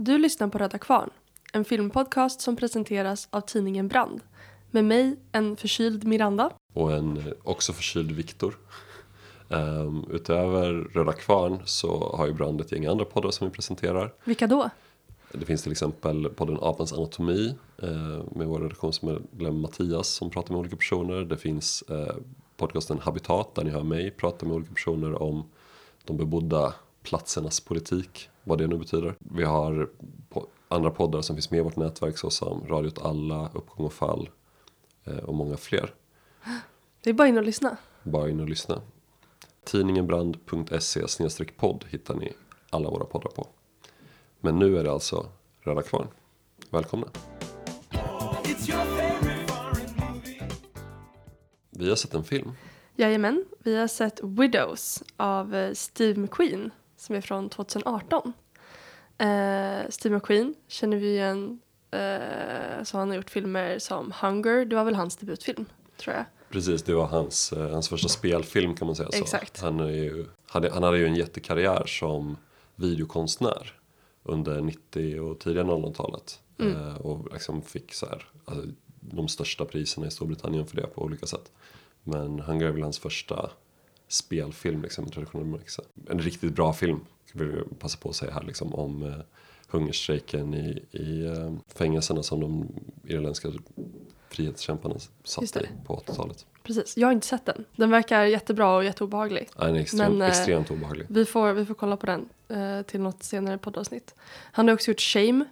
Du lyssnar på Röda Kvarn, en filmpodcast som presenteras av tidningen Brand. Med mig, en förkyld Miranda. och en eh, också förkyld Viktor. Um, utöver Röda Kvarn så har ju Brand ett gäng andra poddar som vi presenterar. Vilka då? Det finns till exempel podden Apans anatomi eh, med vår redaktionsmedlem Mattias som pratar med olika personer. Det finns eh, podcasten Habitat där ni hör mig prata med olika personer om de bebodda platsernas politik, vad det nu betyder. Vi har po- andra poddar som finns med i vårt nätverk såsom Radio åt alla, Uppgång och fall eh, och många fler. Det är bara in och lyssna. Bara in och lyssna. Tidningenbrand.se podd hittar ni alla våra poddar på. Men nu är det alltså Röda Kvarn. Välkomna! Vi har sett en film. Jajamän, vi har sett Widows av eh, Steve McQueen som är från 2018. Eh, Steve McQueen känner vi igen, eh, så han har gjort filmer som Hunger, det var väl hans debutfilm tror jag. Precis, det var hans, eh, hans första spelfilm kan man säga så. Exakt. Han, är ju, hade, han hade ju en jättekarriär som videokonstnär under 90 och tidiga 00-talet. Mm. Och liksom fick så här, alltså, de största priserna i Storbritannien för det på olika sätt. Men Hunger är väl hans första spelfilm liksom, i traditionell bemärkelse. En riktigt bra film, vill passa på att säga här, liksom, om eh, hungerstrejken i, i eh, fängelserna som de irländska frihetskämparna satt i på 80-talet. Precis, jag har inte sett den. Den verkar jättebra och jätteobehaglig. Ja, Den är extremt, Men, eh, extremt obehaglig. Vi får, vi får kolla på den eh, till något senare poddavsnitt. Han har också gjort Shame.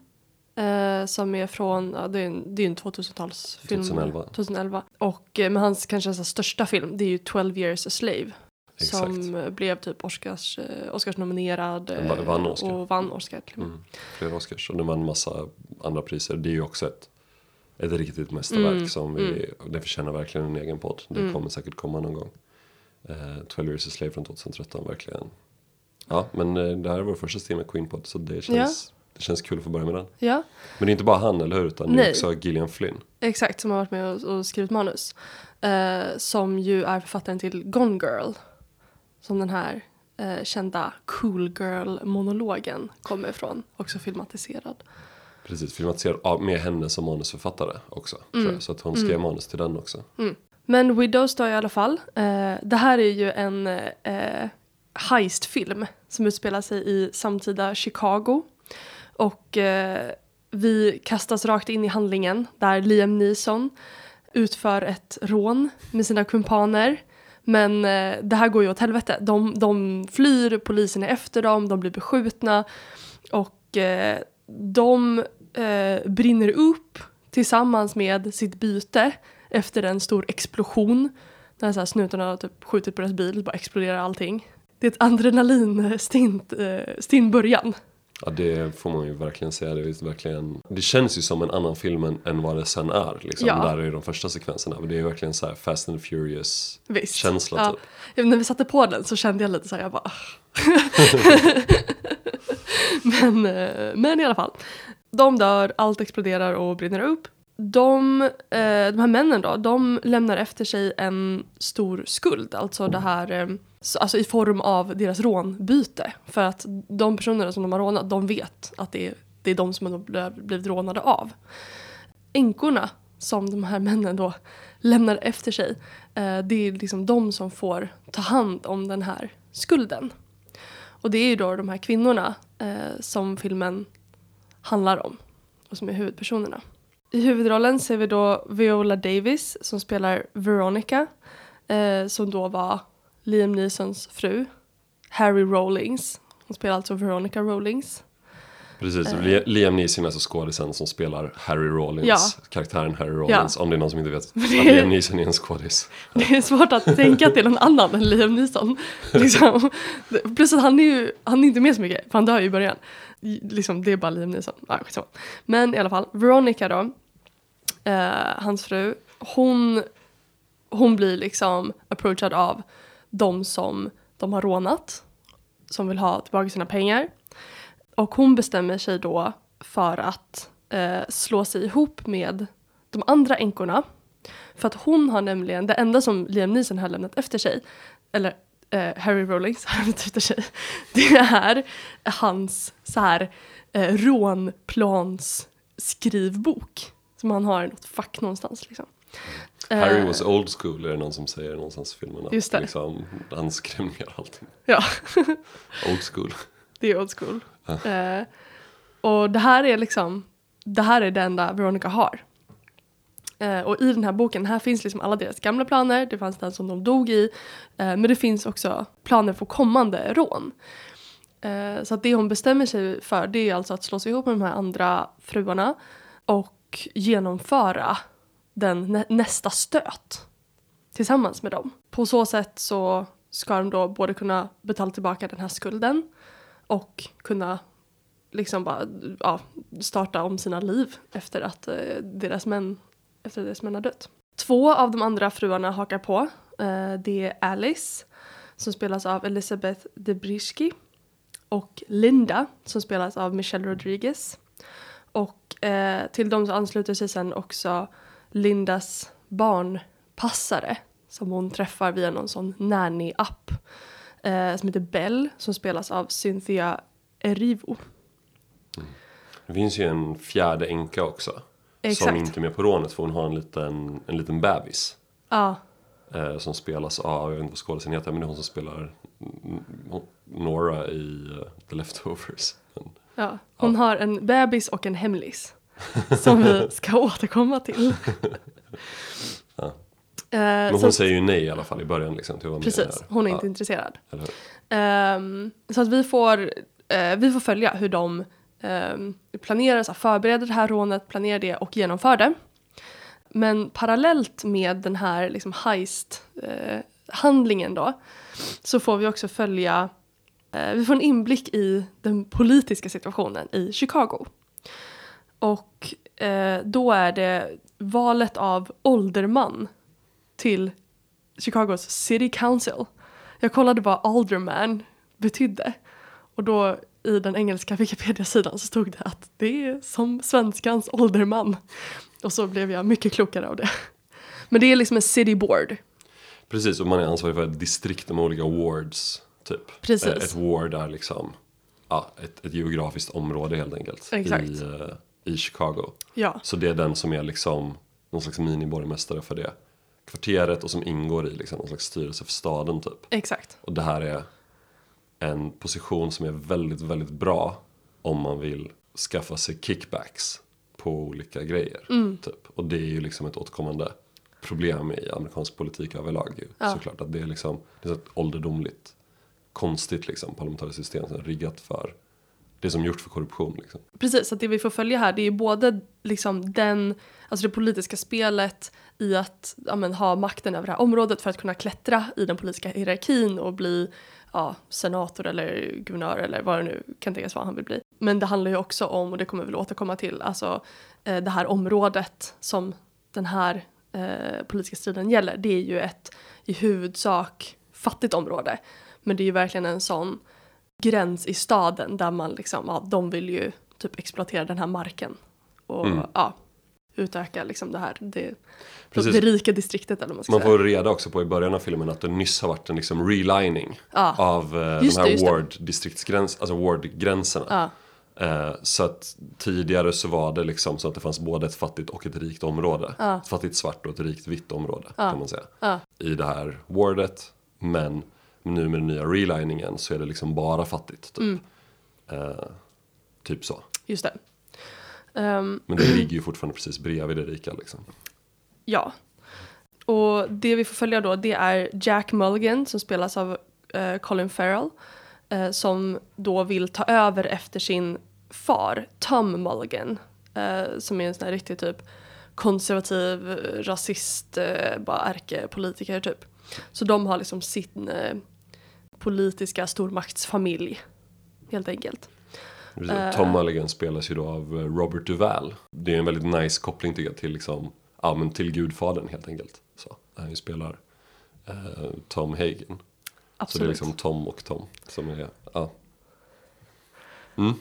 Eh, som är från, ja, det är en, det är en 2000-talsfilm. 2011. 2011. Och, eh, men hans kanske så största film det är ju 12 years a slave. Som eh, blev typ Oscars, eh, Oscars nominerad vann- vann Oscar. och vann Oscar med. Mm. Flera Oscars och den vann massa andra priser. Det är ju också ett, ett riktigt mästerverk Mm, som vi, det förtjänar verkligen en egen podd. Det Mm. kommer säkert komma någon gång. Eh, 12 years a slave från 2013, verkligen. Ja, men eh, det här är vår första Steve McQueen-podd så det känns, det känns kul att få börja med den. Ja, Men det är inte bara han, eller hur? Utan det Nej. är också Gillian Flynn. exakt. Som har varit med och, och skrivit manus. Eh, som ju är författaren till Gone Girl. Som den här eh, kända Cool Girl-monologen kommer ifrån. Också filmatiserad. Precis, filmatiserad av, med henne som manusförfattare också. Mm. jag. Så att hon skrev manus till den också. Men Widows då i alla fall. Eh, det här är ju en eh, heistfilm som utspelar sig i samtida Chicago. Och eh, vi kastas rakt in i handlingen där Liam Neeson utför ett rån med sina kumpaner. Men eh, det här går ju åt helvete. De, de flyr, polisen är efter dem, de blir beskjutna. Och eh, de eh, brinner upp tillsammans med sitt byte efter en stor explosion. När så här snutarna har typ skjutit på deras bil, bara exploderar allting. Det är ett adrenalinstint eh, början. Ja, det får man ju verkligen säga. Det, är verkligen, det känns ju som en annan film än, än vad det sen är. Liksom. Ja. Där är de första sekvenserna. Men det är verkligen så här Fast and Furious Visst. känsla Ja. typ. Ja, när vi satte på den så kände jag lite så här, jag bara... Men, eh, men i alla fall. De dör, allt exploderar och brinner upp. De, eh, de här männen då, de lämnar efter sig en stor skuld. Alltså det här, alltså i form av deras rånbyte. För att de personerna som de har rånat, de vet att det är, det är de som de blivit rånade av. Änkorna som de här männen då lämnar efter sig, eh, det är liksom de som får ta hand om den här skulden. Och det är ju då de här kvinnorna eh, som filmen handlar om och som är huvudpersonerna. I huvudrollen ser vi då Viola Davis som spelar Veronica eh, som då var Liam Neesons fru. Harry Rawlings. Hon spelar alltså Veronica Rawlings. Precis. Li- Liam Neeson är alltså skådisen som spelar Harry Rawlins. Ja. Karaktären Harry Rawlins. Om det är någon som inte vet att Liam Neeson är en skådis. Det är svårt att tänka till någon annan än Liam Neeson. Liksom. Plus att han är ju han är inte med så mycket, för han dör ju i början. Liksom, det är bara Liam Neeson. Ja. Men i alla fall, Veronica då, eh, hans fru, hon, hon blir liksom approachad av de som de har rånat, som vill ha tillbaka sina pengar. Och hon bestämmer sig då för att eh, slå sig ihop med de andra änkorna. För att hon har nämligen, det enda som Liam Neeson har lämnat efter sig, eller eh, Harry Rowlings har lämnat efter sig, det är hans så här eh, rånplans skrivbok som han har i något fack någonstans liksom. Harry Eh, was old school är det någon som säger någonstans i filmen. Just det. Liksom, han skrev ner allting. Ja, Old school. det är old school. Eh, och det här är liksom, det här är det enda Veronica har. Eh, och i den här boken, här finns liksom alla deras gamla planer, det fanns den som de dog i, eh, men det finns också planer för kommande rån. Eh, så att det hon bestämmer sig för det är alltså att slå sig ihop med de här andra fruarna och genomföra den nä- nästa stöt tillsammans med dem. På så sätt så ska de då både kunna betala tillbaka den här skulden och kunna liksom bara ja, starta om sina liv efter att eh, deras män efter deras män har dött. Två av de andra fruarna hakar på. Eh, det är Alice som spelas av Elisabeth Debrisky och Linda som spelas av Michelle Rodriguez. Och eh, till dem så ansluter sig sen också Lindas barnpassare som hon träffar via någon sån nanny-app eh, som heter Bell som spelas av Cynthia Erivo. Det finns ju en fjärde änka också. Som Exakt. inte är med på rånet för hon har en liten, en liten bebis. Ja, Eh, som spelas av, jag vet inte vad skådespelaren heter, men det är hon som spelar mm, Nora i eh, The Leftovers. Men, ja. Hon har en bebis och en hemlis som vi ska återkomma till. Ja. Eh, men så hon att- säger ju nej i alla fall i början liksom till att vara Precis, hon är ja, inte intresserad. Eller hur? Ehm, så att vi får, eh, vi får följa hur de um, planerar, så här, förbereder det här rånet, planerar det och genomför det. Men parallellt med den här liksom, heist-handlingen då så får vi också följa, eh, vi får en inblick i den politiska situationen i Chicago. Och eh, då är det valet av ålderman till Chicagos City Council. Jag kollade vad alderman betydde. Och då i den engelska Wikipedia-sidan så stod det att det är som svenskans ålderman. Och så blev jag mycket klokare av det. Men det är liksom en city board. Precis, och man är ansvarig för ett distrikt med olika wards. Typ. Precis. Ett ward är liksom ja, ett, ett geografiskt område helt enkelt. Exakt. I, eh, I Chicago. Ja, Så det är den som är liksom någon slags miniborgmästare för det kvarteret och som ingår i liksom någon slags styrelse för staden typ. exakt. Och det här är en position som är väldigt, väldigt bra om man vill skaffa sig kickbacks på olika grejer. Mm. Typ. Och det är ju liksom ett återkommande problem i amerikansk politik överlag ju. Ja. Såklart att det är liksom, det är ett ålderdomligt, konstigt liksom parlamentariskt system som är riggat för det som gjorts för korruption liksom. Precis, så att det vi får följa här det är ju både liksom den, alltså det politiska spelet i att ja, men, ha makten över det här området för att kunna klättra i den politiska hierarkin och bli ja, senator eller guvernör eller vad det nu kan tänkas vara han vill bli. Men det handlar ju också om, och det kommer vi väl återkomma till, alltså eh, det här området som den här eh, politiska striden gäller. Det är ju ett i huvudsak fattigt område. Men det är ju verkligen en sån gräns i staden där man liksom, ja, de vill ju typ exploatera den här marken och Mm. ja, utöka liksom det här, det, Precis. det rika distriktet eller vad man ska Man säga. får reda också på i början av filmen att det nyss har varit en liksom relining Ja. av eh, de Just här just det. ward-distriktsgräns, alltså ward-gränserna. Ja, Eh, så att tidigare så var det liksom så att det fanns både ett fattigt och ett rikt område. Ja. Ett fattigt svart och ett rikt vitt område kan man säga. I det här wardet. Men nu med den nya reliningen så är det liksom bara fattigt. Typ, Mm. eh, typ så. just det. Ehm, Men det ligger ju fortfarande precis bredvid det rika liksom. ja. Och det vi får följa då det är Jack Mulligan som spelas av eh, Colin Farrell. eh, som då vill ta över efter sin far, Tom Mulligan. eh, som är en sån här riktig typ konservativ, rasist, eh, bara ärkepolitiker typ. Så de har liksom sin eh, politiska stormaktsfamilj, helt enkelt. Precis. Eh. Tom Mulligan spelas ju då av eh, Robert Duvall. Det är en väldigt nice koppling tycker jag till, liksom, ja, men till Gudfadern helt enkelt. Så, han spelar eh, Tom Hagen. Så det är Absolut. liksom Tom och Tom som är, ja.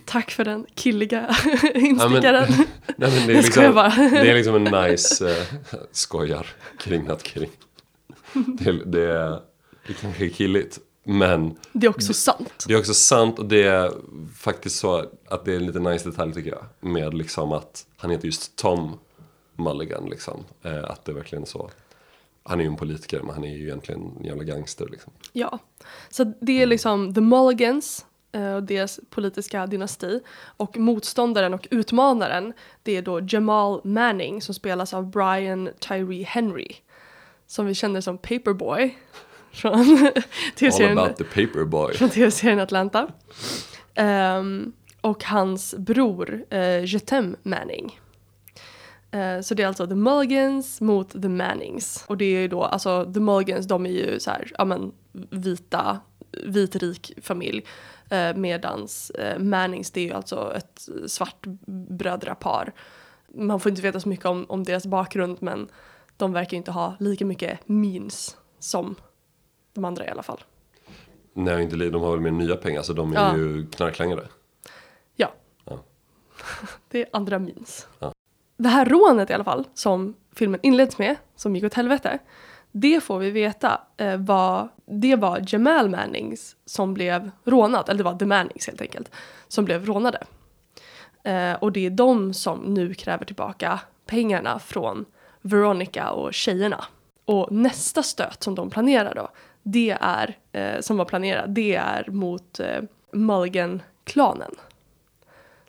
Tack för den killiga Ja, instickaren. nej, men det, är liksom, det är liksom en nice eh, skojar kring att kring. Det, det, är- det kanske är killigt. Men Det är också sant. det är också sant och det är faktiskt så att det är en lite nice detalj tycker jag. Med liksom att han heter just Tom Mulligan liksom. Eh, att det är verkligen så. Han är ju en politiker men han är ju egentligen en jävla gangster liksom. Ja. Så det är liksom The Mulligans eh, och deras politiska dynasti. Och motståndaren och utmanaren det är då Jamal Manning som spelas av Brian Tyree Henry. Som vi känner som Paperboy från All tv-serien about the paperboy. från tv-serien Atlanta. Ehm, och hans bror uh, Jetem Manning. Eh, så det är alltså The Mulligans mot The Mannings. Och det är ju då, alltså The Mulligans de är ju så här, ja men vita, vit rik familj. Uh, medans uh, Mannings det är ju alltså ett svart brödrapar. Man får inte veta så mycket om, om deras bakgrund men de verkar ju inte ha lika mycket means som de andra i alla fall. Nej, inte de har väl mer nya pengar så de är Ja. ju knarklangare. Ja. Ja. det är andra means. Ja. Det här rånet i alla fall, som filmen inleds med, som gick åt helvete. Det får vi veta eh, var, det var Jamal Mannings som blev rånad, eller det var The Mannings helt enkelt, som blev rånade. Eh, och det är de som nu kräver tillbaka pengarna från Veronica och tjejerna. Och nästa stöt som de planerar då, det är, eh, som var planerat, det är mot eh, Mulligan-klanen.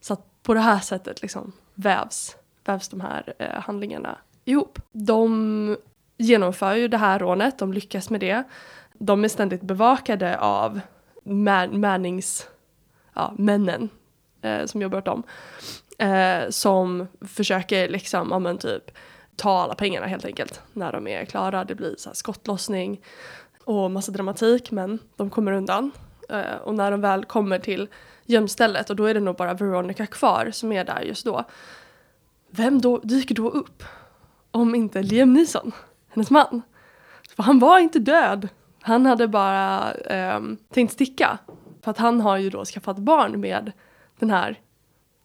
Så att på det här sättet liksom vävs, vävs de här eh, handlingarna ihop. De genomför ju det här rånet, de lyckas med det. De är ständigt bevakade av Man- Mannings, ja, männen eh, som jobbar åt dem. Eh, som försöker liksom, ja men typ ta alla pengarna helt enkelt när de är klara. Det blir så här skottlossning och massa dramatik men de kommer undan. Eh, och när de väl kommer till gömstället och då är det nog bara Veronica kvar som är där just då. Vem då dyker då upp? Om inte Liam Neeson, hennes man. För han var inte död. Han hade bara ehm, tänkt sticka. För att han har ju då skaffat barn med den här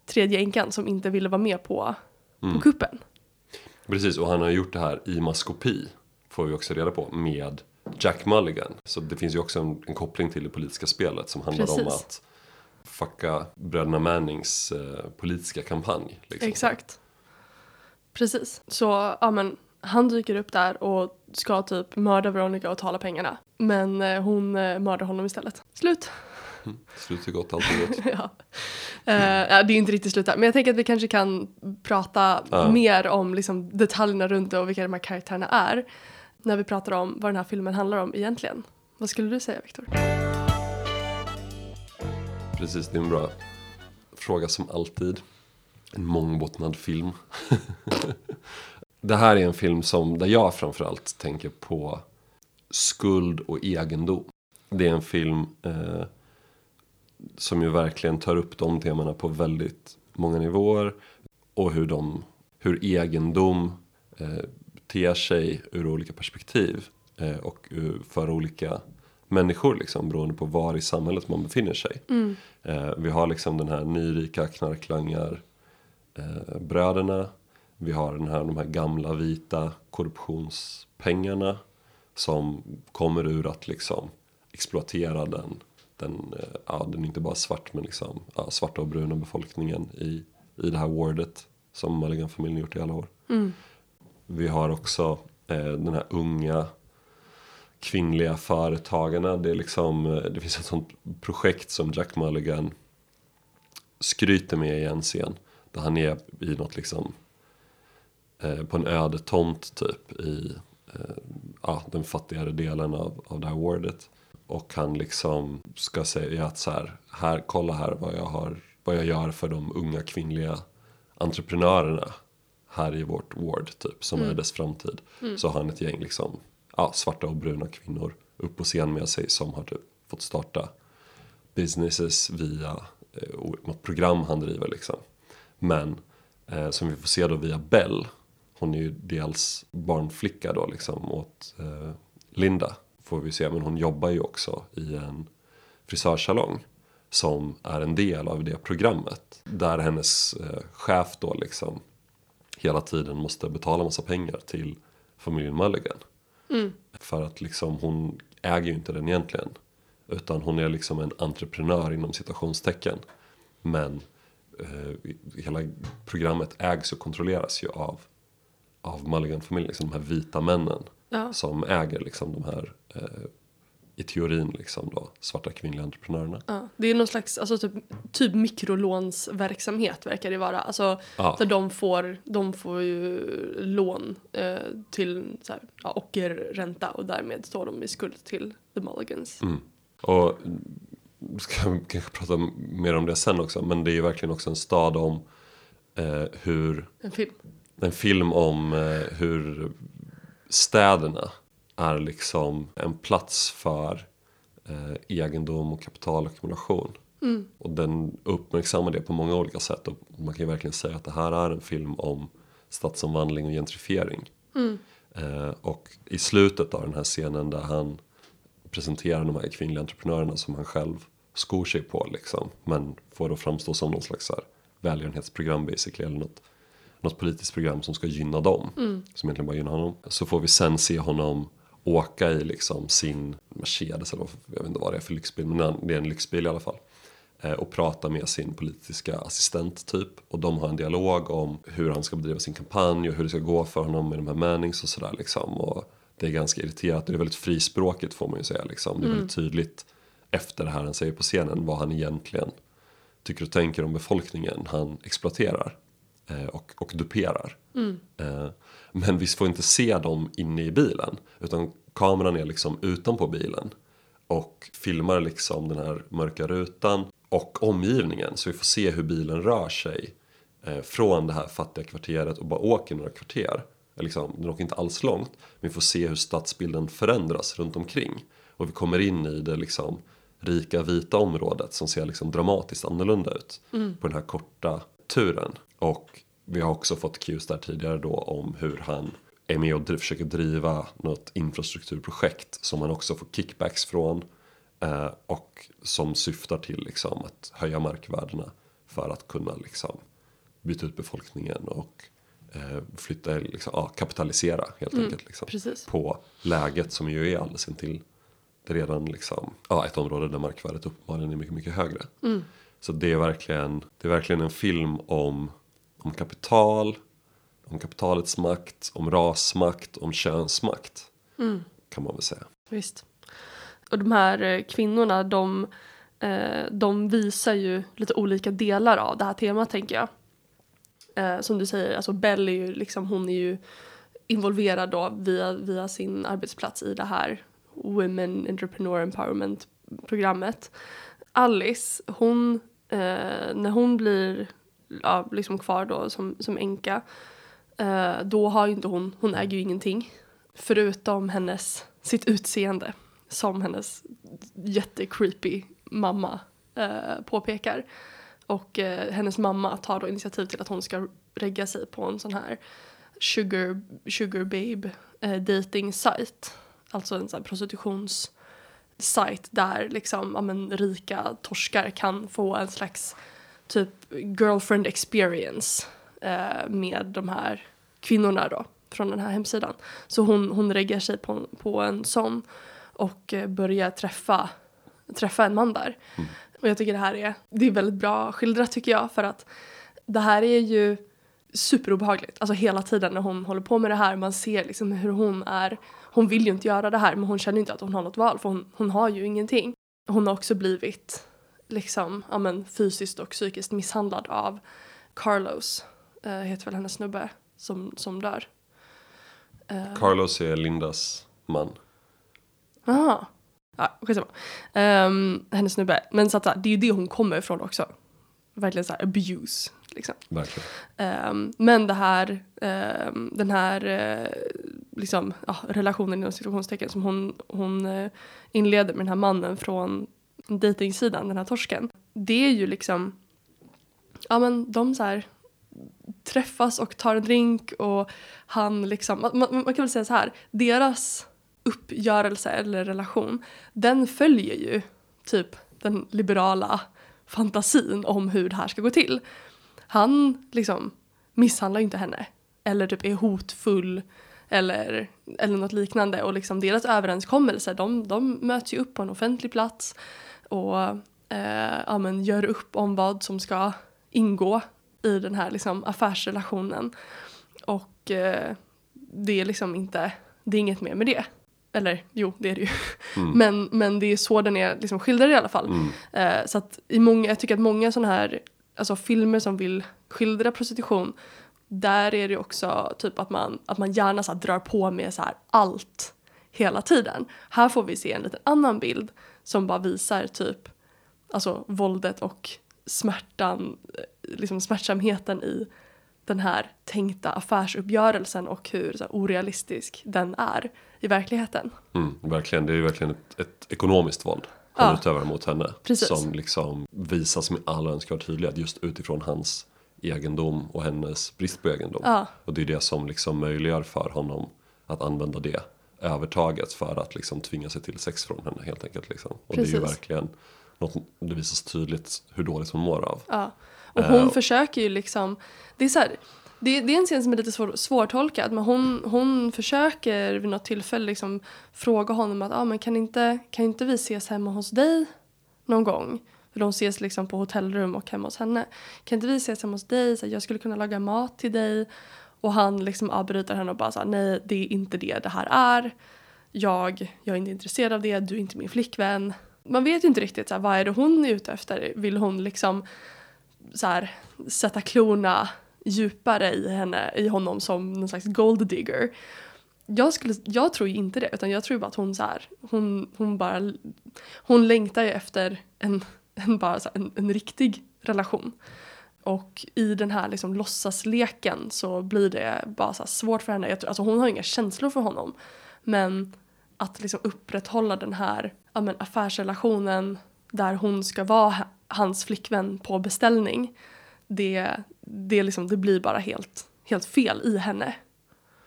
tredje änkan som inte ville vara med på, på kuppen. Precis, och han har gjort det här i maskopi. Får vi också reda på. Med Jack Mulligan. Så det finns ju också en, en koppling till det politiska spelet. Som handlar om Precis. att fucka bröderna Mannings eh, politiska kampanj. Liksom. Exakt. Precis. Så, ja men, han dyker upp där och ska typ mörda Veronica och tala pengarna. Men eh, hon eh, mördar honom istället. Slut. Slut är gott, allt är gott. ja. Eh, ja, det är inte riktigt slut där. Men jag tänker att vi kanske kan prata Ja. mer om liksom, detaljerna runt det och vilka de här karaktärerna är. När vi pratar om vad den här filmen handlar om egentligen. Vad skulle du säga Viktor? Precis, det är en bra fråga som alltid. En mångbottnad film. det här är en film som, där jag framförallt tänker på skuld och egendom. Det är en film eh, som ju verkligen tar upp de temana på väldigt många nivåer. Och hur, de, hur egendom eh, ter sig ur olika perspektiv. Eh, och ur, för olika människor liksom, beroende på var i samhället man befinner sig. Eh, vi har liksom den här nyrika knarklangar eh, bröderna. Vi har den här, de här gamla vita korruptionspengarna som kommer ur att liksom exploatera den, den, eh, ja, den är inte bara svart men liksom ja, svarta och bruna befolkningen i, i det här wardet som Mulligan-familjen gjort i alla år. Vi har också eh, den här unga kvinnliga företagarna. Det, är liksom, eh, det finns ett sånt projekt som Jack Mulligan skryter med i en scen. Där han är i något liksom eh, på en öde tomt typ i eh, ja, den fattigare delen av, av det här wardet. Och han liksom ska säga att så här, här kolla här vad jag, har, vad jag gör för de unga kvinnliga entreprenörerna här i vårt ward typ, som är dess framtid. Så har han ett gäng liksom, ja, svarta och bruna kvinnor upp på scen med sig som har typ fått starta businesses via eh, något program han driver liksom. Men eh, som vi får se då via Bell, hon är ju dels barnflicka då liksom åt eh, Linda får vi se, men hon jobbar ju också i en frisörsalong som är en del av det programmet. Där hennes eh, chef då liksom hela tiden måste betala massa pengar till familjen Mulligan. För att liksom hon äger ju inte den egentligen. Utan hon är liksom en entreprenör inom citationstecken. Men eh, hela programmet ägs och kontrolleras ju av, av Mulligan-familjen, liksom de här vita männen. Ja. Som äger liksom de här, eh, i teorin liksom då, svarta kvinnliga entreprenörerna. Ja, det är någon slags alltså, typ, typ mikrolånsverksamhet verkar det vara. Alltså, Ja. Där de får, de får ju lån eh, till så här, ja, ockerränta och därmed står de i skuld till the Mulligans. Mm. Och ska kanske prata mer om det sen också. Men det är ju verkligen också en stad om eh, hur, En film. en film om eh, hur städerna är liksom en plats för eh, egendom och kapitalackumulation. Mm. Och den uppmärksammar det på många olika sätt. Och man kan ju verkligen säga att det här är en film om stadsomvandling och gentrifiering. Mm. Eh, och i slutet av den här scenen där han presenterar de här kvinnliga entreprenörerna som han själv skor sig på liksom. Men får då framstå som någon slags här välgörenhetsprogram basically. Eller något, något politiskt program som ska gynna dem. Som egentligen bara gynnar honom. Så får vi sen se honom åka i liksom sin Mercedes eller jag vet inte vad det är för lyxbil. Men det är en lyxbil i alla fall. Eh, och prata med sin politiska assistent typ. Och de har en dialog om hur han ska bedriva sin kampanj och hur det ska gå för honom med de här Mannings och sådär liksom. Och det är ganska irriterat och det är väldigt frispråkigt får man ju säga liksom. Det är väldigt tydligt efter det här han säger på scenen vad han egentligen tycker och tänker om befolkningen han exploaterar och, och duperar. Eh, men vi får inte se dem inne i bilen utan kameran är liksom utanpå bilen och filmar liksom den här mörka rutan och omgivningen så vi får se hur bilen rör sig eh, från det här fattiga kvarteret och bara åker några kvarter. Liksom, den åker inte alls långt men vi får se hur stadsbilden förändras runt omkring och vi kommer in i det liksom rika vita området som ser liksom dramatiskt annorlunda ut på den här korta turen. Och vi har också fått cues där tidigare då om hur han är med och försöker driva något infrastrukturprojekt som han också får kickbacks från. Eh, och som syftar till liksom att höja markvärdena för att kunna liksom byta ut befolkningen och eh, flytta, liksom, ja, kapitalisera helt enkelt. Liksom, precis. På läget som ju är alldeles intill det är redan liksom, ja, ett område där markvärdet uppenbarligen är mycket, mycket högre. Så det är, verkligen, det är verkligen en film om, om kapital, om kapitalets makt, om rasmakt, om könsmakt. Kan man väl säga. Visst. Och de här eh, kvinnorna, de, eh, de visar ju lite olika delar av det här temat tänker jag. Eh, som du säger, alltså Belle är ju liksom, hon är ju involverad då via, via sin arbetsplats i det här Women Entrepreneur Empowerment programmet. Alice, hon, eh, när hon blir ja, liksom kvar då som, som änka, eh, då har ju inte hon, hon äger ju ingenting. Förutom hennes, sitt utseende som hennes jättecreepy mamma eh, påpekar. Och eh, hennes mamma tar då initiativ till att hon ska regga sig på en sån här sugar, sugar babe eh, dating site. Alltså en sån här prostitutionssajt där liksom, ja, men, rika torskar kan få en slags typ girlfriend experience eh, med de här kvinnorna då från den här hemsidan. Så hon, hon reggar sig på, på en sån och eh, börjar träffa, träffa en man där. Och jag tycker det här är, det är väldigt bra skildrat tycker jag för att det här är ju superobehagligt. Alltså hela tiden när hon håller på med det här, man ser liksom hur hon är, hon vill ju inte göra det här men hon känner inte att hon har något val för hon, hon har ju ingenting. Hon har också blivit liksom, ja men fysiskt och psykiskt misshandlad av Carlos, eh, heter väl hennes snubbe, som, som dör. Eh, Carlos är Lindas man. Aha. Ja, skitsamma. Um, hennes snubbe. Men så att, det är ju det hon kommer ifrån också. Verkligen så här abuse. Liksom. Verkligen. Ehm, men det här, ehm, den här eh, liksom, ja, relationen inom situationstecken som hon, hon eh, inleder med den här mannen från dejtingsidan, den här torsken. Det är ju liksom, ja men de så här träffas och tar en drink och han liksom, man, man man kan väl säga så här, deras uppgörelse eller relation, den följer ju typ den liberala fantasin om hur det här ska gå till. Han liksom misshandlar ju inte henne eller typ är hotfull eller, eller något liknande. Och liksom deras överenskommelser, de, de möts ju upp på en offentlig plats och eh, ja, men gör upp om vad som ska ingå i den här liksom, affärsrelationen. Och eh, det är liksom inte, det är inget mer med det. Eller jo, det är det ju. Mm. Men, men det är så den är liksom skildrad i alla fall. Mm. Eh, så att i många, jag tycker att många sådana här alltså filmer som vill skildra prostitution där är det också typ att man, att man gärna så drar på med så allt hela tiden. Här får vi se en liten annan bild som bara visar typ alltså våldet och smärtan, liksom smärtsamheten i den här tänkta affärsuppgörelsen och hur så här, orealistisk den är i verkligheten. Mm, verkligen, det är ju verkligen ett, ett ekonomiskt våld han Ja. utövar mot henne. Precis. Som liksom visas med all önskvärd tydlighet just utifrån hans egendom och hennes brist på egendom. Ja. Och det är det som liksom möjliggör för honom att använda det övertaget för att liksom tvinga sig till sex från henne helt enkelt. Liksom. Och det är ju Precis. verkligen något, det visas tydligt hur dåligt hon mår av. Ja. Och hon Eh, försöker ju liksom, det är så här, det, det är en scen som är lite svår, svårtolkad men hon, hon försöker vid något tillfälle liksom fråga honom att ah, men kan, inte, kan inte vi ses hemma hos dig någon gång? För de ses liksom på hotellrum och hemma hos henne. Kan inte vi ses hemma hos dig? Så jag skulle kunna laga mat till dig. Och han liksom avbryter henne och bara såhär, nej det är inte det det här är. Jag, jag är inte intresserad av det, du är inte min flickvän. Man vet ju inte riktigt så här, vad är det hon är ute efter. Vill hon liksom så här, sätta klorna djupare i, henne, i honom som någon slags gold digger. Jag, skulle, jag tror ju inte det, utan jag tror bara att hon så här, hon, hon bara, hon längtar ju efter en, en, bara så här, en, en riktig relation. Och i den här liksom låtsasleken så blir det bara så svårt för henne. Jag tror, alltså hon har inga känslor för honom. Men att liksom upprätthålla den här ja, men affärsrelationen där hon ska vara ha- hans flickvän på beställning. Det, det, liksom, det blir bara helt, helt fel i henne.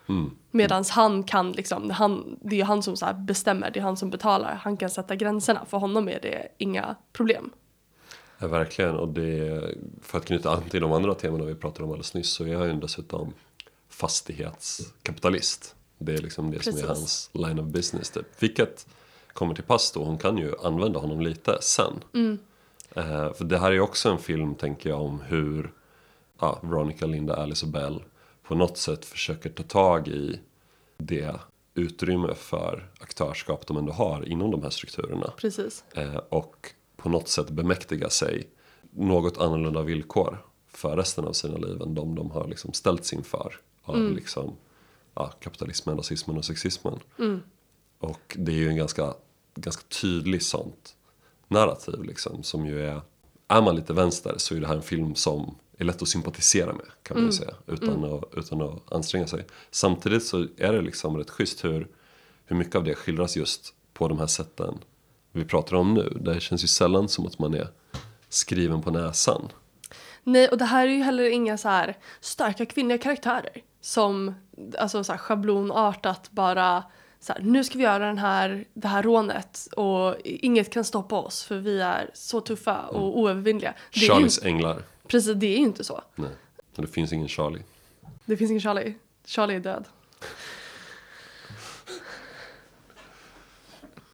Mm. Medan han kan liksom, han, det är han som så bestämmer, det är han som betalar. Han kan sätta gränserna, för honom är det inga problem. Ja, verkligen. Och det, för att knyta an till de andra temana vi pratade om alldeles nyss så är han ju dessutom fastighetskapitalist. Det är liksom det som Precis. är hans line of business typ. Vilket kommer till pass då, hon kan ju använda honom lite sen. Eh, för det här är ju också en film, tänker jag, om hur ja, Veronica, Linda, Alice och Belle på något sätt försöker ta tag i det utrymme för aktörskap de ändå har inom de här strukturerna. Precis. Eh, och på något sätt bemäktiga sig något annorlunda villkor för resten av sina liv än de de har liksom ställts inför av liksom, ja, kapitalismen, rasismen och sexismen. Och det är ju en ganska, ganska tydlig sånt narrativ liksom, som ju är, är man lite vänster så är det här en film som är lätt att sympatisera med kan man ju säga utan, att, utan att anstränga sig. Samtidigt så är det liksom rätt schysst hur, hur mycket av det skildras just på de här sätten vi pratar om nu. Det känns ju sällan som att man är skriven på näsan. Nej, och det här är ju heller inga så här starka kvinnliga karaktärer som alltså så här schablonartat bara så här, nu ska vi göra den här, det här rånet och inget kan stoppa oss för vi är så tuffa och oövervinnliga. Det är ju, Charlies änglar. precis, det är ju inte så. Nej, det finns ingen Charlie. Det finns ingen Charlie. Charlie är död.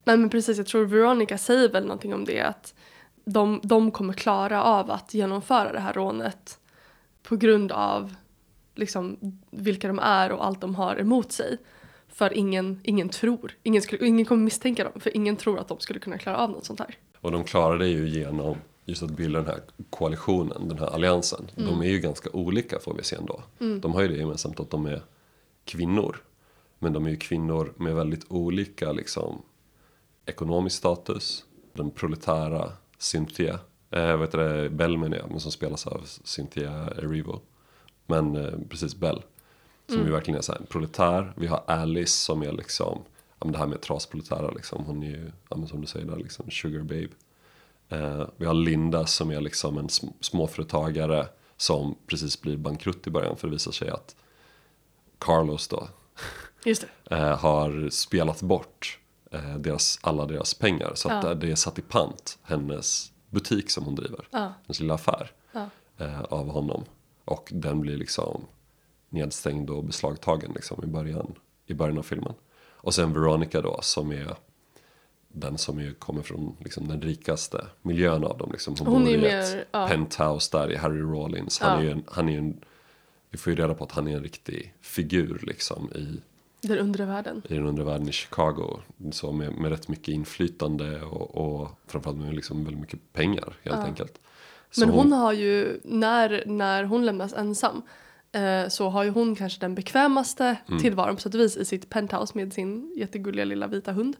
Nej men precis, jag tror Veronica säger väl någonting om det att de, de kommer klara av att genomföra det här rånet på grund av liksom vilka de är och allt de har emot sig. För ingen, ingen tror, ingen, skulle, ingen kommer misstänka dem för ingen tror att de skulle kunna klara av något sånt här. Och de klarar det ju genom just att bilda den här koalitionen, den här alliansen. De är ju ganska olika får vi se ändå. De har ju det gemensamt att de är kvinnor. Men de är ju kvinnor med väldigt olika liksom, ekonomisk status. Den proletära Cynthia, eh, vet du det, Bell menar jag, men som spelas av Cynthia Erivo. Men eh, precis Bell. Som ju verkligen är så här, en proletär. Vi har Alice som är liksom, ja men det här med trasproletära liksom. Hon är ju, ja men som du säger där, liksom sugar babe. Eh, vi har Linda som är liksom en sm- småföretagare som precis blir bankrutt i början för det visar sig att Carlos då eh, har spelat bort eh, deras, alla deras pengar. Så att Ja. det är satt i pant hennes butik som hon driver. Ja. Hennes lilla affär Ja. eh, av honom. Och den blir liksom nedstängd och beslagtagen liksom, i början i början av filmen. Och sen Veronica då som är den som ju kommer från liksom, den rikaste miljön av dem. Liksom. Hon, Hon bor i mer, ett ja. penthouse där i Harry Rawlins. Han Ja. är ju en, han är en, vi får ju reda på att han är en riktig figur liksom i, Den undre världen. i den undre världen i Chicago. Så med, med rätt mycket inflytande och, och framförallt med liksom väldigt mycket pengar helt Ja. enkelt. Så Men hon har ju, när, när hon lämnas ensam eh, så har ju hon kanske den bekvämaste Mm. tillvaron på sätt och vis i sitt penthouse med sin jättegulliga lilla vita hund.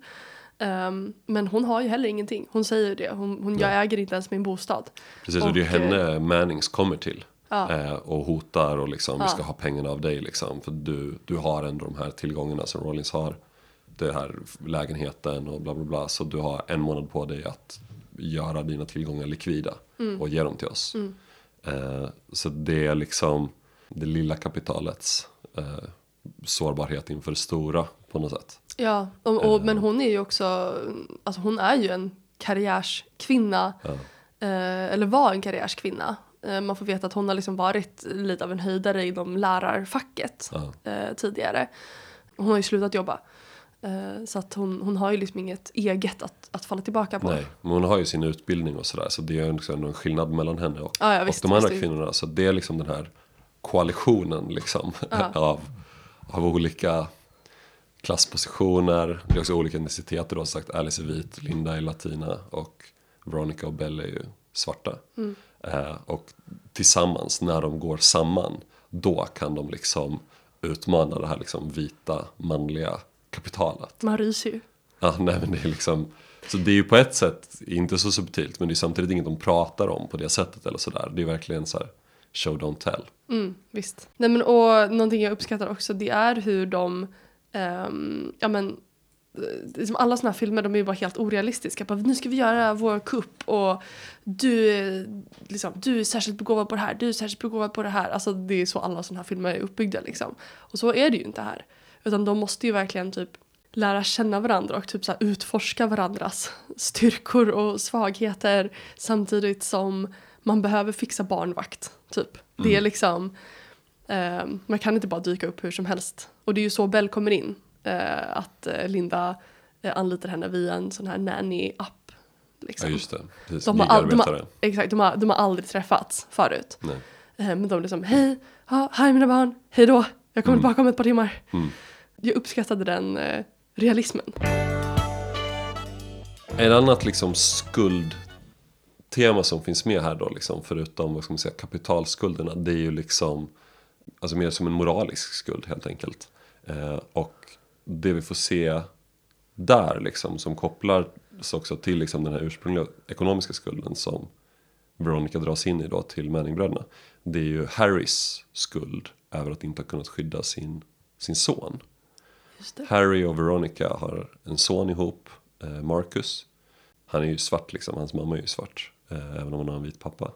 Ehm, men hon har ju heller ingenting. Hon säger ju det. Hon, hon, jag äger inte ens min bostad. Precis, och det är och, henne Mannings kommer till. Ja. Eh, och hotar och liksom, Ja. vi ska ha pengarna av dig liksom. För du, du har ändå de här tillgångarna som Rollins har. Det här lägenheten och bla bla bla. Så du har en månad på dig att göra dina tillgångar likvida. Och ge dem till oss. Eh, så det är liksom det lilla kapitalets eh, sårbarhet inför det stora på något sätt. Ja, och, och, men hon är ju också, alltså hon är ju en karriärskvinna. Ja. Eh, eller var en karriärskvinna. Eh, man får veta att hon har liksom varit lite av en höjdare inom lärarfacket Ja. eh, tidigare. Hon har ju slutat jobba. Eh, så att hon, hon har ju liksom inget eget att, att falla tillbaka på. Nej, men hon har ju sin utbildning och sådär. Så det är ju liksom en skillnad mellan henne och, Ja, ja, och visst, de andra visst. kvinnorna. Så det är liksom den här koalitionen liksom. av, av olika klasspositioner. Det är också olika etniciteter. Du har sagt Alice är vit, Linda är latina och Veronica och Belle är ju svarta. Mm. Eh, och tillsammans, när de går samman, då kan de liksom utmana det här liksom vita manliga kapitalet. Man ryser ju. Ja, nej men det är liksom Så det är ju på ett sätt inte så subtilt Men det är samtidigt inget de pratar om på det sättet eller sådär Det är verkligen så här Show don't tell Mm, visst. Nej, men, och någonting jag uppskattar också det är hur de, ehm, ja men, liksom alla såna här filmer de är ju bara helt orealistiska. Bara, nu ska vi göra vår kupp och du, liksom, du är särskilt begåvad på det här, du är särskilt begåvad på det här. Alltså det är så alla såna här filmer är uppbyggda liksom. Och så är det ju inte här. Utan de måste ju verkligen typ lära känna varandra och typ så utforska varandras styrkor och svagheter samtidigt som man behöver fixa barnvakt. Typ. Det är liksom, eh, man kan inte bara dyka upp hur som helst. Och det är ju så Bell kommer in. Eh, att eh, Linda eh, anlitar henne via en sån här nanny-app. Liksom. Ja just det, precis, De har, de, har, exakt, de, har, de har aldrig träffats förut. Nej. Eh, men de liksom, hej, ja, hej mina barn, hej då, jag kommer tillbaka om ett par timmar. Mm. Jag uppskattade den eh, realismen. Ett annat liksom skuldtema som finns med här då liksom Förutom vad ska man säga, kapitalskulderna Det är ju liksom Alltså mer som en moralisk skuld helt enkelt eh, Och det vi får se där liksom Som kopplar också till liksom den här ursprungliga ekonomiska skulden Som Veronica dras in i då till Manningbröderna Det är ju Harrys skuld över att inte ha kunnat skydda sin, sin son. Harry och Veronica har en son ihop, eh, Marcus. Han är ju svart liksom, hans mamma är ju svart. Eh, även om hon har en vit pappa.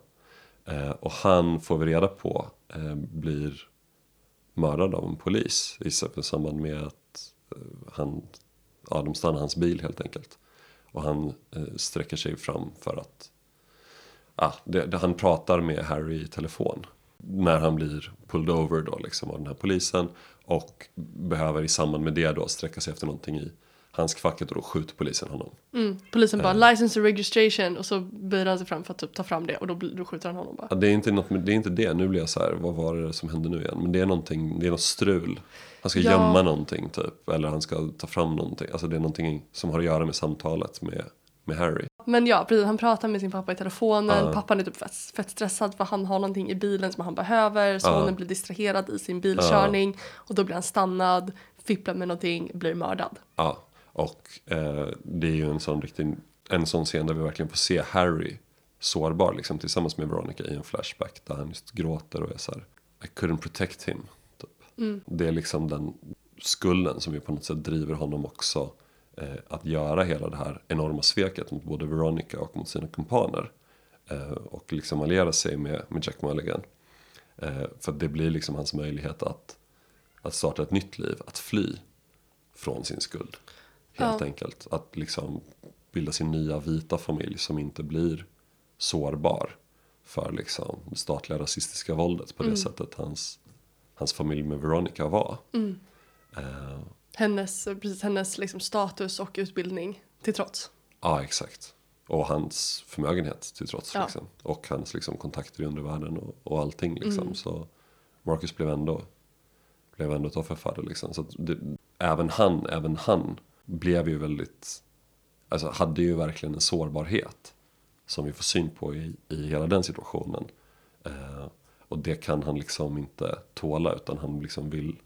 Eh, och han får vi reda på blir mördad av en polis i samband med att han, ja, de stannar hans bil helt enkelt. Och han eh, sträcker sig fram för att ah, det, det, han pratar med Harry i telefon. När han blir pulled over då liksom av den här polisen. Och behöver i samband med det då sträcka sig efter någonting i handskfacket och då skjuter polisen honom. Mm. Polisen bara Eh. license and registration och så böjer han sig fram för att typ ta fram det och då, då skjuter han honom bara. Ja, det, är inte något, det är inte det, nu blir jag så här, vad var det som hände nu igen? Men det är någonting, det är något strul. Han ska Ja. gömma någonting typ, eller han ska ta fram någonting. Alltså det är någonting som har att göra med samtalet med, med Harry. Men ja, precis, han pratar med sin pappa i telefonen. Ja. Pappan är typ fett, fett stressad för han har någonting i bilen som han behöver. Sonen Ja. blir distraherad i sin bilkörning och då blir han stannad, fipplar med någonting, blir mördad. Ja, och eh, det är ju en sån riktig, en sån scen där vi verkligen får se Harry sårbar liksom tillsammans med Veronica i en flashback där han just gråter och är så här I couldn't protect him. Typ. Det är liksom den skulden som ju på något sätt driver honom också eh, att göra hela det här enorma sveket mot både Veronica och mot sina kumpaner. Eh, och liksom alliera sig med, med Jack Mulligan. Eh, för det blir liksom hans möjlighet att, att starta ett nytt liv, att fly från sin skuld. Helt Ja. enkelt. Att liksom bilda sin nya vita familj som inte blir sårbar för liksom det statliga rasistiska våldet på det sättet hans, hans familj med Veronica var. Eh, hennes, precis, hennes liksom status och utbildning till trots. Ja, exakt. Och hans förmögenhet till trots. Ja. Liksom. Och hans liksom, kontakter i undervärlden och, och allting. Liksom. Mm. Så Marcus blev ändå, blev ändå ett offerfadder. Liksom. Så att det, även han, även han blev ju väldigt, alltså hade ju verkligen en sårbarhet. Som vi får syn på i, i hela den situationen. Eh, och det kan han liksom inte tåla utan han liksom vill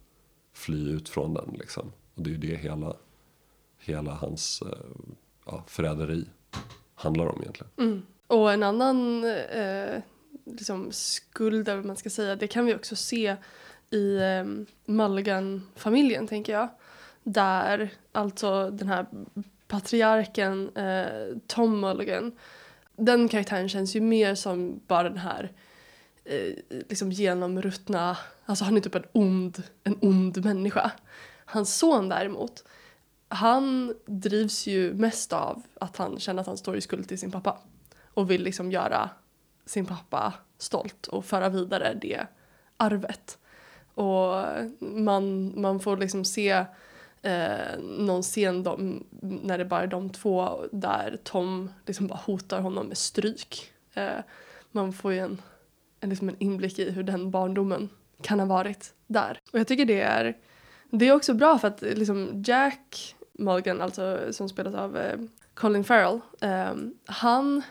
fly ut från den. Liksom. Och det är ju det hela, hela hans eh, ja, förräderi handlar om egentligen. Mm. Och en annan eh, liksom skuld, eller vad man ska säga, det kan vi också se i eh, Mulligan-familjen, tänker jag. Där alltså den här patriarken eh, Tom Mulligan, den karaktären känns ju mer som bara den här eh, liksom genomruttna, alltså han är typ en ond, en ond människa. Hans son däremot, han drivs ju mest av att han känner att han står i skuld till sin pappa och vill liksom göra sin pappa stolt och föra vidare det arvet. Och man, man får liksom se eh, någon scen de, när det bara är de två där Tom liksom bara hotar honom med stryk. Eh, man får ju en, en, liksom en inblick i hur den barndomen kan ha varit där. Och jag tycker det är, det är också bra för att liksom Jack Mulligan, alltså som spelas av eh, Colin Farrell, eh, han,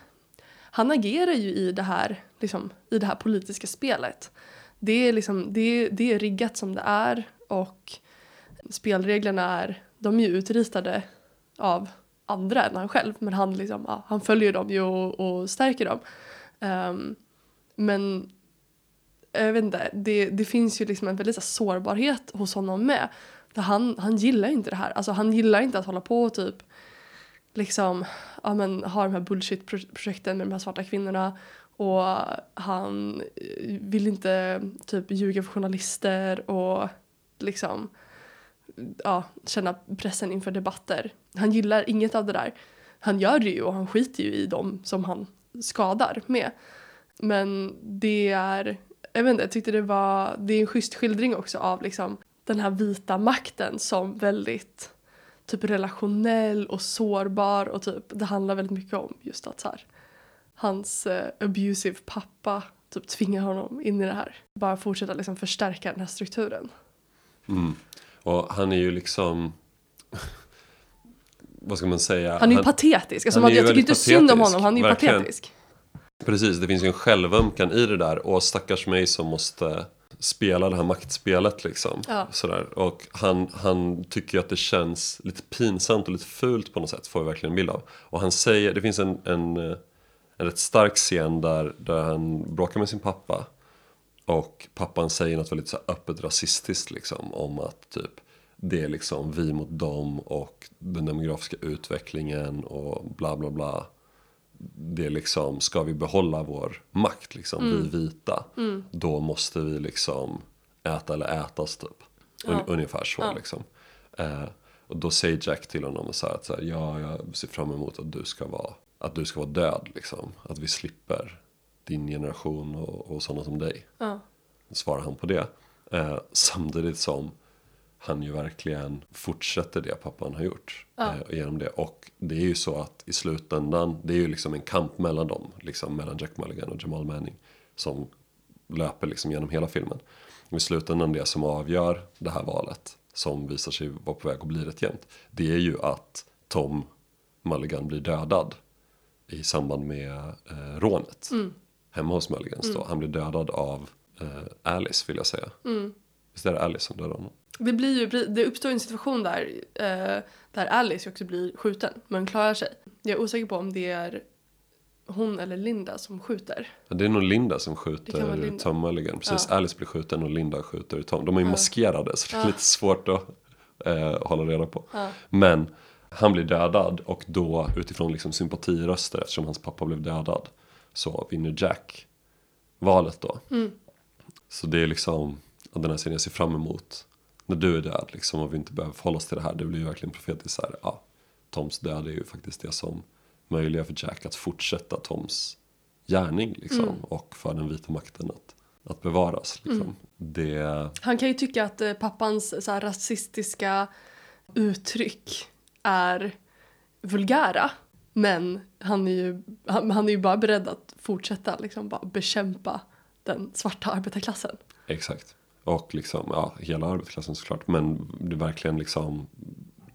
han agerar ju i det här, liksom, i det här politiska spelet. Det är, liksom, det, det är riggat som det är och spelreglerna är, de är ju utritade av andra än han själv men han, liksom, ja, han följer dem ju och, och stärker dem. Um, men jag vet inte, det, det finns ju liksom en väldigt så sårbarhet hos honom med. För han, han gillar inte det här. Alltså han gillar inte att hålla på och typ liksom, ja men ha de här bullshit-projekten med de här svarta kvinnorna. Och han vill inte typ ljuga för journalister och liksom ja, känna pressen inför debatter. Han gillar inget av det där. Han gör det ju och han skiter ju i dem som han skadar med. Men det är, jag vet inte, jag tyckte det var, det är en schysst skildring också av liksom den här vita makten som väldigt typ relationell och sårbar och typ det handlar väldigt mycket om just att så här hans eh, abusive pappa typ tvingar honom in i det här. Bara fortsätta liksom förstärka den här strukturen. Mm. Och han är ju liksom... vad ska man säga? Han är ju patetisk. Alltså, man, jag tycker inte väldigt synd om patetisk, honom, han är ju verkligen. patetisk. Precis, det finns ju en självömkan i det där. Och stackars mig som måste spela det här maktspelet liksom. Ja. Sådär. Och han, han tycker att det känns lite pinsamt och lite fult på något sätt. Får vi verkligen en bild av. Och han säger, det finns en, en, eh, en rätt stark scen där, där han bråkar med sin pappa. Och pappan säger något väldigt så öppet rasistiskt liksom. Om att typ det är liksom vi mot dem och den demografiska utvecklingen och bla bla bla. Det är liksom, ska vi behålla vår makt liksom, vi vita. Då måste vi liksom äta eller ätas typ. Ja. Ungefär så Ja. liksom. Eh, och då säger Jack till honom så här att så här, ja, jag ser fram emot att du ska vara, att du ska vara död liksom. Att vi slipper din generation och, och sådana som dig Ja. svarar han på det. Eh, samtidigt som han ju verkligen fortsätter det pappan har gjort. Ja. Eh, genom det. Och det är ju så att i slutändan, det är ju liksom en kamp mellan dem. Liksom mellan Jack Mulligan och Jamal Manning. Som löper liksom genom hela filmen. Och i slutändan det som avgör det här valet. Som visar sig vara på väg att bli rätt jämnt. Det är ju att Tom Mulligan blir dödad. I samband med eh, rånet. Hemma hos Mulligans då. Han blir dödad av eh, Alice vill jag säga. Visst är det Alice som dödar honom? Det, blir ju, det uppstår en situation där, eh, där Alice också blir skjuten men klarar sig. Jag är osäker på om det är hon eller Linda som skjuter. Ja, Det är nog Linda som skjuter Linda. Tom Mulligan. Precis, Ja. Alice blir skjuten och Linda skjuter Tom. De är ju maskerade så det är Ja. lite svårt att eh, hålla reda på. Ja. Men han blir dödad och då utifrån liksom sympatiröster eftersom hans pappa blev dödad. Så vinner Jack valet då. Mm. Så det är liksom den här scenen jag ser fram emot. När du är död liksom och vi inte behöver förhålla oss till det här. Det blir ju verkligen profetiskt så här. Ja, Toms död är ju faktiskt det som möjliggör för Jack att fortsätta Toms gärning liksom. Mm. Och för den vita makten att, att bevaras liksom. Det, Han kan ju tycka att eh, pappans så här, rasistiska uttryck är vulgära. Men han är ju, han, han är ju bara beredd att fortsätta liksom bara bekämpa den svarta arbetarklassen. Exakt. Och liksom, ja, hela arbetarklassen såklart. Men det är verkligen liksom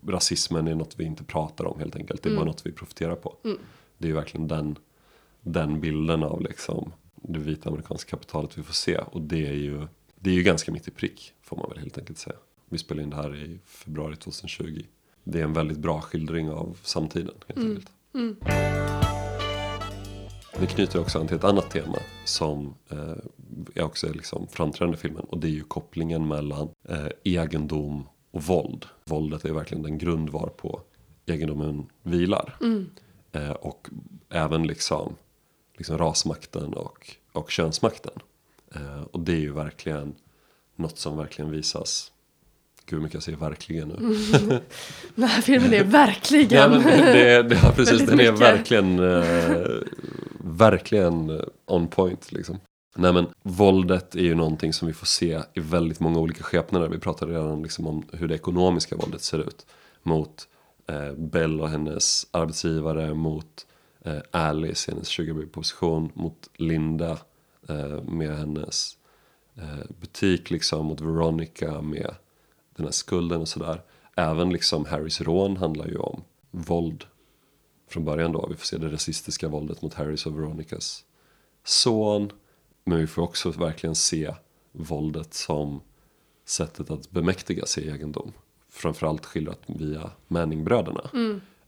rasismen är något vi inte pratar om helt enkelt. Det är bara något vi profiterar på. Det är verkligen den, den bilden av liksom det vita amerikanska kapitalet vi får se. Och det är ju, det är ju ganska mitt i prick får man väl helt enkelt säga. Vi spelar in det här i februari 2020. Det är en väldigt bra skildring av samtiden helt enkelt. Det knyter också an till ett annat tema som eh, är också liksom framträdande i filmen. Och det är ju kopplingen mellan eh, egendom och våld. Våldet är verkligen den grund varpå egendomen vilar. Eh, och även liksom, liksom rasmakten och, och könsmakten. Eh, och det är ju verkligen något som verkligen visas. Gud hur mycket jag säger verkligen nu. Den här filmen är verkligen... Ja, men det, det, ja, precis, den är mycket. verkligen, eh, verkligen on point liksom. Nej men våldet är ju någonting som vi får se i väldigt många olika skepnader. Vi pratade redan liksom om hur det ekonomiska våldet ser ut. Mot eh, Belle och hennes arbetsgivare, mot eh, Alice i hennes sugarbaby-position, mot Linda eh, med hennes eh, butik liksom, mot Veronica med den här skulden och sådär. Även liksom Harrys rån handlar ju om våld från början då. Vi får se det rasistiska våldet mot Harrys och Veronicas son. Men vi får också verkligen se våldet som sättet att bemäktiga sig egendom. Framförallt skildrat via Manningbröderna.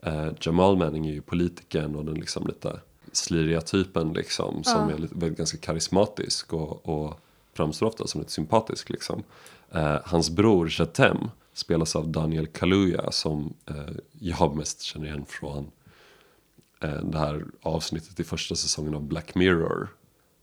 Eh, Jamal Manning är ju politikern och den liksom lite sliriga typen liksom. Som är lite, ganska karismatisk och, och framstår ofta som lite sympatisk liksom. Eh, hans bror Jatem spelas av Daniel Kaluuya som eh, jag mest känner igen från eh, det här avsnittet i första säsongen av Black Mirror.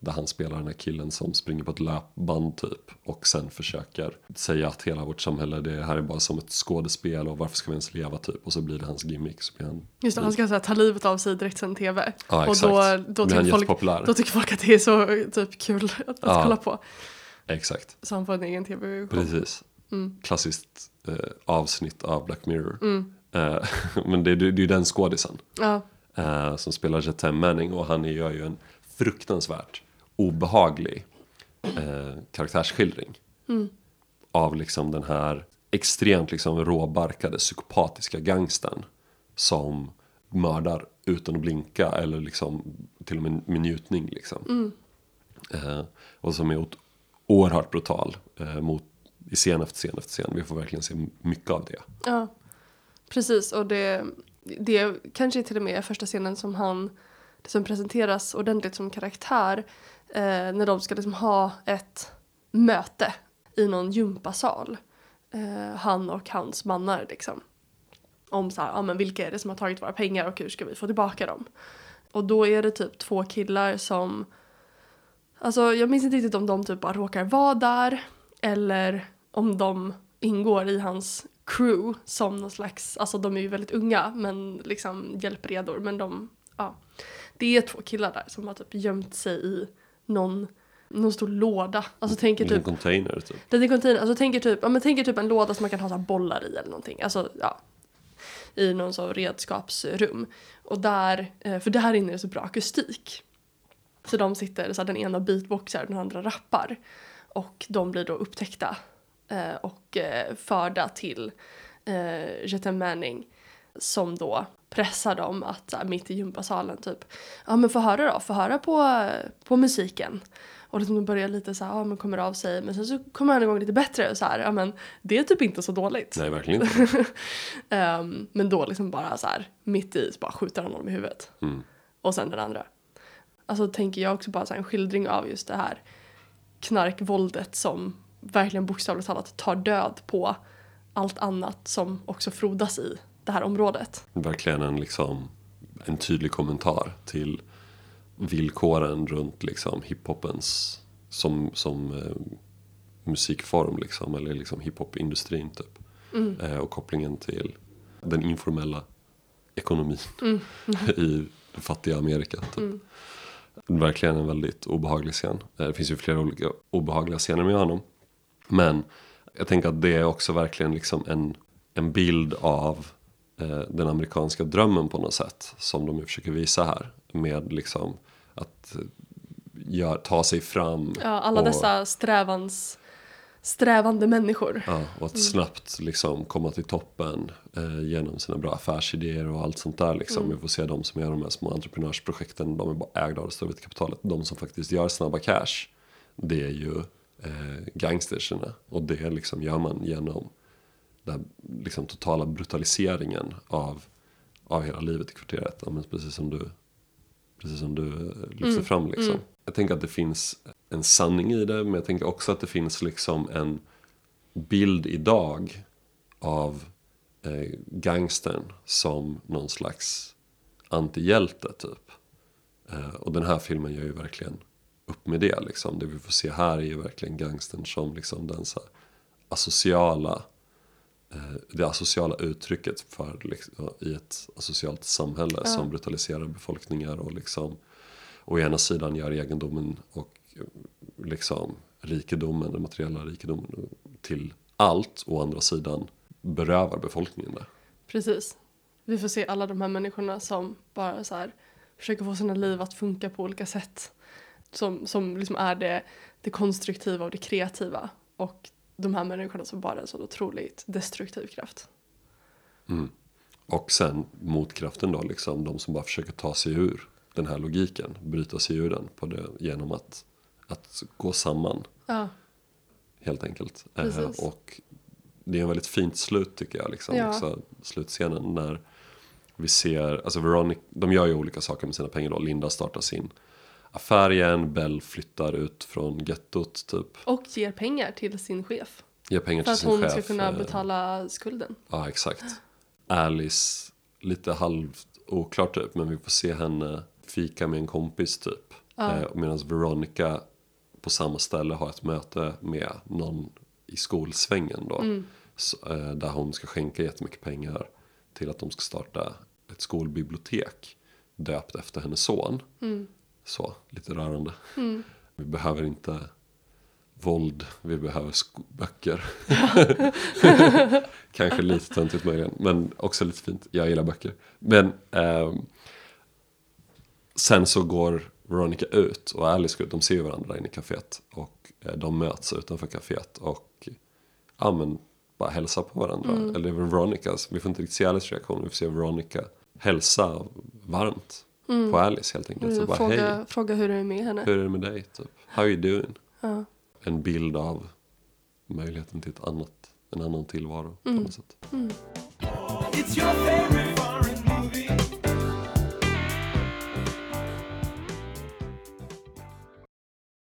Där han spelar den här killen som springer på ett löpband typ. Och sen försöker säga att hela vårt samhälle det här är bara som ett skådespel och varför ska vi ens leva typ. Och så blir det hans gimmick. Så blir han, Just det, han ska här, ta livet av sig direkt sen tv. Ja, och då, då, tycker folk, då tycker folk att det är så typ, kul att, att Ja. kolla på. exakt, Så han får en egen tv precis. Mm. Klassiskt eh, avsnitt av Black Mirror. Eh, men det, det, det är ju den skådisen. Ja, eh, som spelar Jatem Manning och han gör ju en fruktansvärt obehaglig eh, karaktärsskildring. Av liksom den här extremt liksom råbarkade psykopatiska gangstern som mördar utan att blinka eller liksom till och med med njutning liksom. Eh, och som är oerhört brutal eh, mot, i scen efter scen efter scen. Vi får verkligen se mycket av det. ja. Precis, och det, det kanske till och med är första scenen som han liksom som presenteras ordentligt som karaktär eh, när de ska liksom ha ett möte i någon gympasal. Eh, han och hans mannar liksom. Om så här, ah, men vilka är det som har tagit våra pengar och hur ska vi få tillbaka dem? Och då är det typ två killar som Alltså jag minns inte riktigt om de typ bara råkar vara där eller om de ingår i hans crew som någon slags, alltså de är ju väldigt unga men liksom hjälpredor men de, ja. Det är två killar där som har typ gömt sig i någon, någon stor låda. Alltså tänker En typ container typ. är container, alltså tänker typ, ja men tänker typ en låda som man kan ha så bollar i eller någonting. Alltså ja. I någon så redskapsrum. Och där, eh, för där inne är det så bra akustik. Så de sitter, så den ena beatboxar den andra rappar. Och de blir då upptäckta eh, och eh, förda till Jetem Manning. Som då pressar dem att här, mitt i gympasalen typ, ja men få höra då, få höra på, på musiken. Och liksom de börjar lite så här, ja men kommer av sig. Men sen så kommer han igång lite bättre och så här, ja men det är typ inte så dåligt. Nej, verkligen inte. Ehm, men då liksom bara så här, mitt i så bara skjuter han honom i huvudet. Mm. Och sen den andra. Alltså tänker jag också bara så här, en skildring av just det här knarkvåldet som verkligen bokstavligt talat tar död på allt annat som också frodas i det här området. Verkligen en, liksom, en tydlig kommentar till villkoren runt liksom, hiphopens som, som eh, musikform liksom, eller liksom hiphopindustrin typ. Eh, och kopplingen till den informella ekonomin i det fattiga Amerika. Typ. Verkligen en väldigt obehaglig scen. Eh, Det finns ju flera olika obehagliga scener med honom. Men jag tänker att det är också verkligen liksom en, en bild av den amerikanska drömmen på något sätt. Som de försöker visa här. Med liksom att eh, gör, ta sig fram. Ja, alla och, dessa strävans, strävande människor. Ja, och att snabbt liksom komma till toppen eh, genom sina bra affärsidéer och allt sånt där. Liksom. Vi får se de som gör de här små entreprenörsprojekten, de är bara ägda av det stora kapitalet. De som faktiskt gör snabba cash, det är ju eh, gangsterserna. Och det liksom gör man genom den liksom, totala brutaliseringen av, av hela livet i kvarteret. Ja, precis som du, precis som du lyfter fram. Liksom. Jag tänker att det finns en sanning i det, men jag tänker också att det finns liksom en bild idag av eh, gangstern som någon slags antihjälte typ. Eh, och den här filmen gör ju verkligen upp med det. Liksom. Det vi får se här är ju verkligen gangstern som liksom den så här, asociala det asociala uttrycket för, liksom, i ett asocialt samhälle som brutaliserar befolkningar och liksom å ena sidan gör egendomen och eh, liksom rikedomen, den materiella rikedomen till allt. Å andra sidan berövar befolkningen det. Precis. Vi får se alla de här människorna som bara så här försöker få sina liv att funka på olika sätt. Som, som liksom är det, det konstruktiva och det kreativa. Och de här människorna som bara är en så otroligt destruktiv kraft. Och sen motkraften då, liksom de som bara försöker ta sig ur den här logiken, bryta sig ur den på det, genom att, att gå samman Ja, helt enkelt. Eh, Precis. och det är en väldigt fint slut tycker jag, liksom, Ja. också, slutscenen när vi ser, alltså Veronica, de gör ju olika saker med sina pengar då. Linda startar sin affär igen, Bell flyttar ut från gettot typ. och ger pengar till sin chef. Ger pengar För till att sin hon chef. ska kunna eh, betala skulden. Ja, exakt. Alice, lite halvt oklart typ, men vi får se henne fika med en kompis typ. Eh, Medan Veronica på samma ställe har ett möte med någon i skolsvängen då. Så, eh, där hon ska skänka jättemycket pengar till att de ska starta ett skolbibliotek döpt efter hennes son. Så, lite rörande. Vi behöver inte våld, vi behöver böcker. Kanske lite töntigt möjligen, men också lite fint. Jag gillar böcker. Men ehm, sen så går Veronica ut och Alice går ut. De ser varandra inne i kaféet. Och eh, de möts utanför kaféet och ja, men, bara hälsar på varandra. Eller det är Veronicas, vi får inte riktigt se Alice reaktion. Vi får se Veronica hälsa varmt på Alice helt enkelt. Så bara, hej, Fråga, fråga hur det är med henne. hur är det med dig? Typ? How you doing? Ja. En bild av möjligheten till ett annat, en annan tillvaro på något sätt. It's your favorite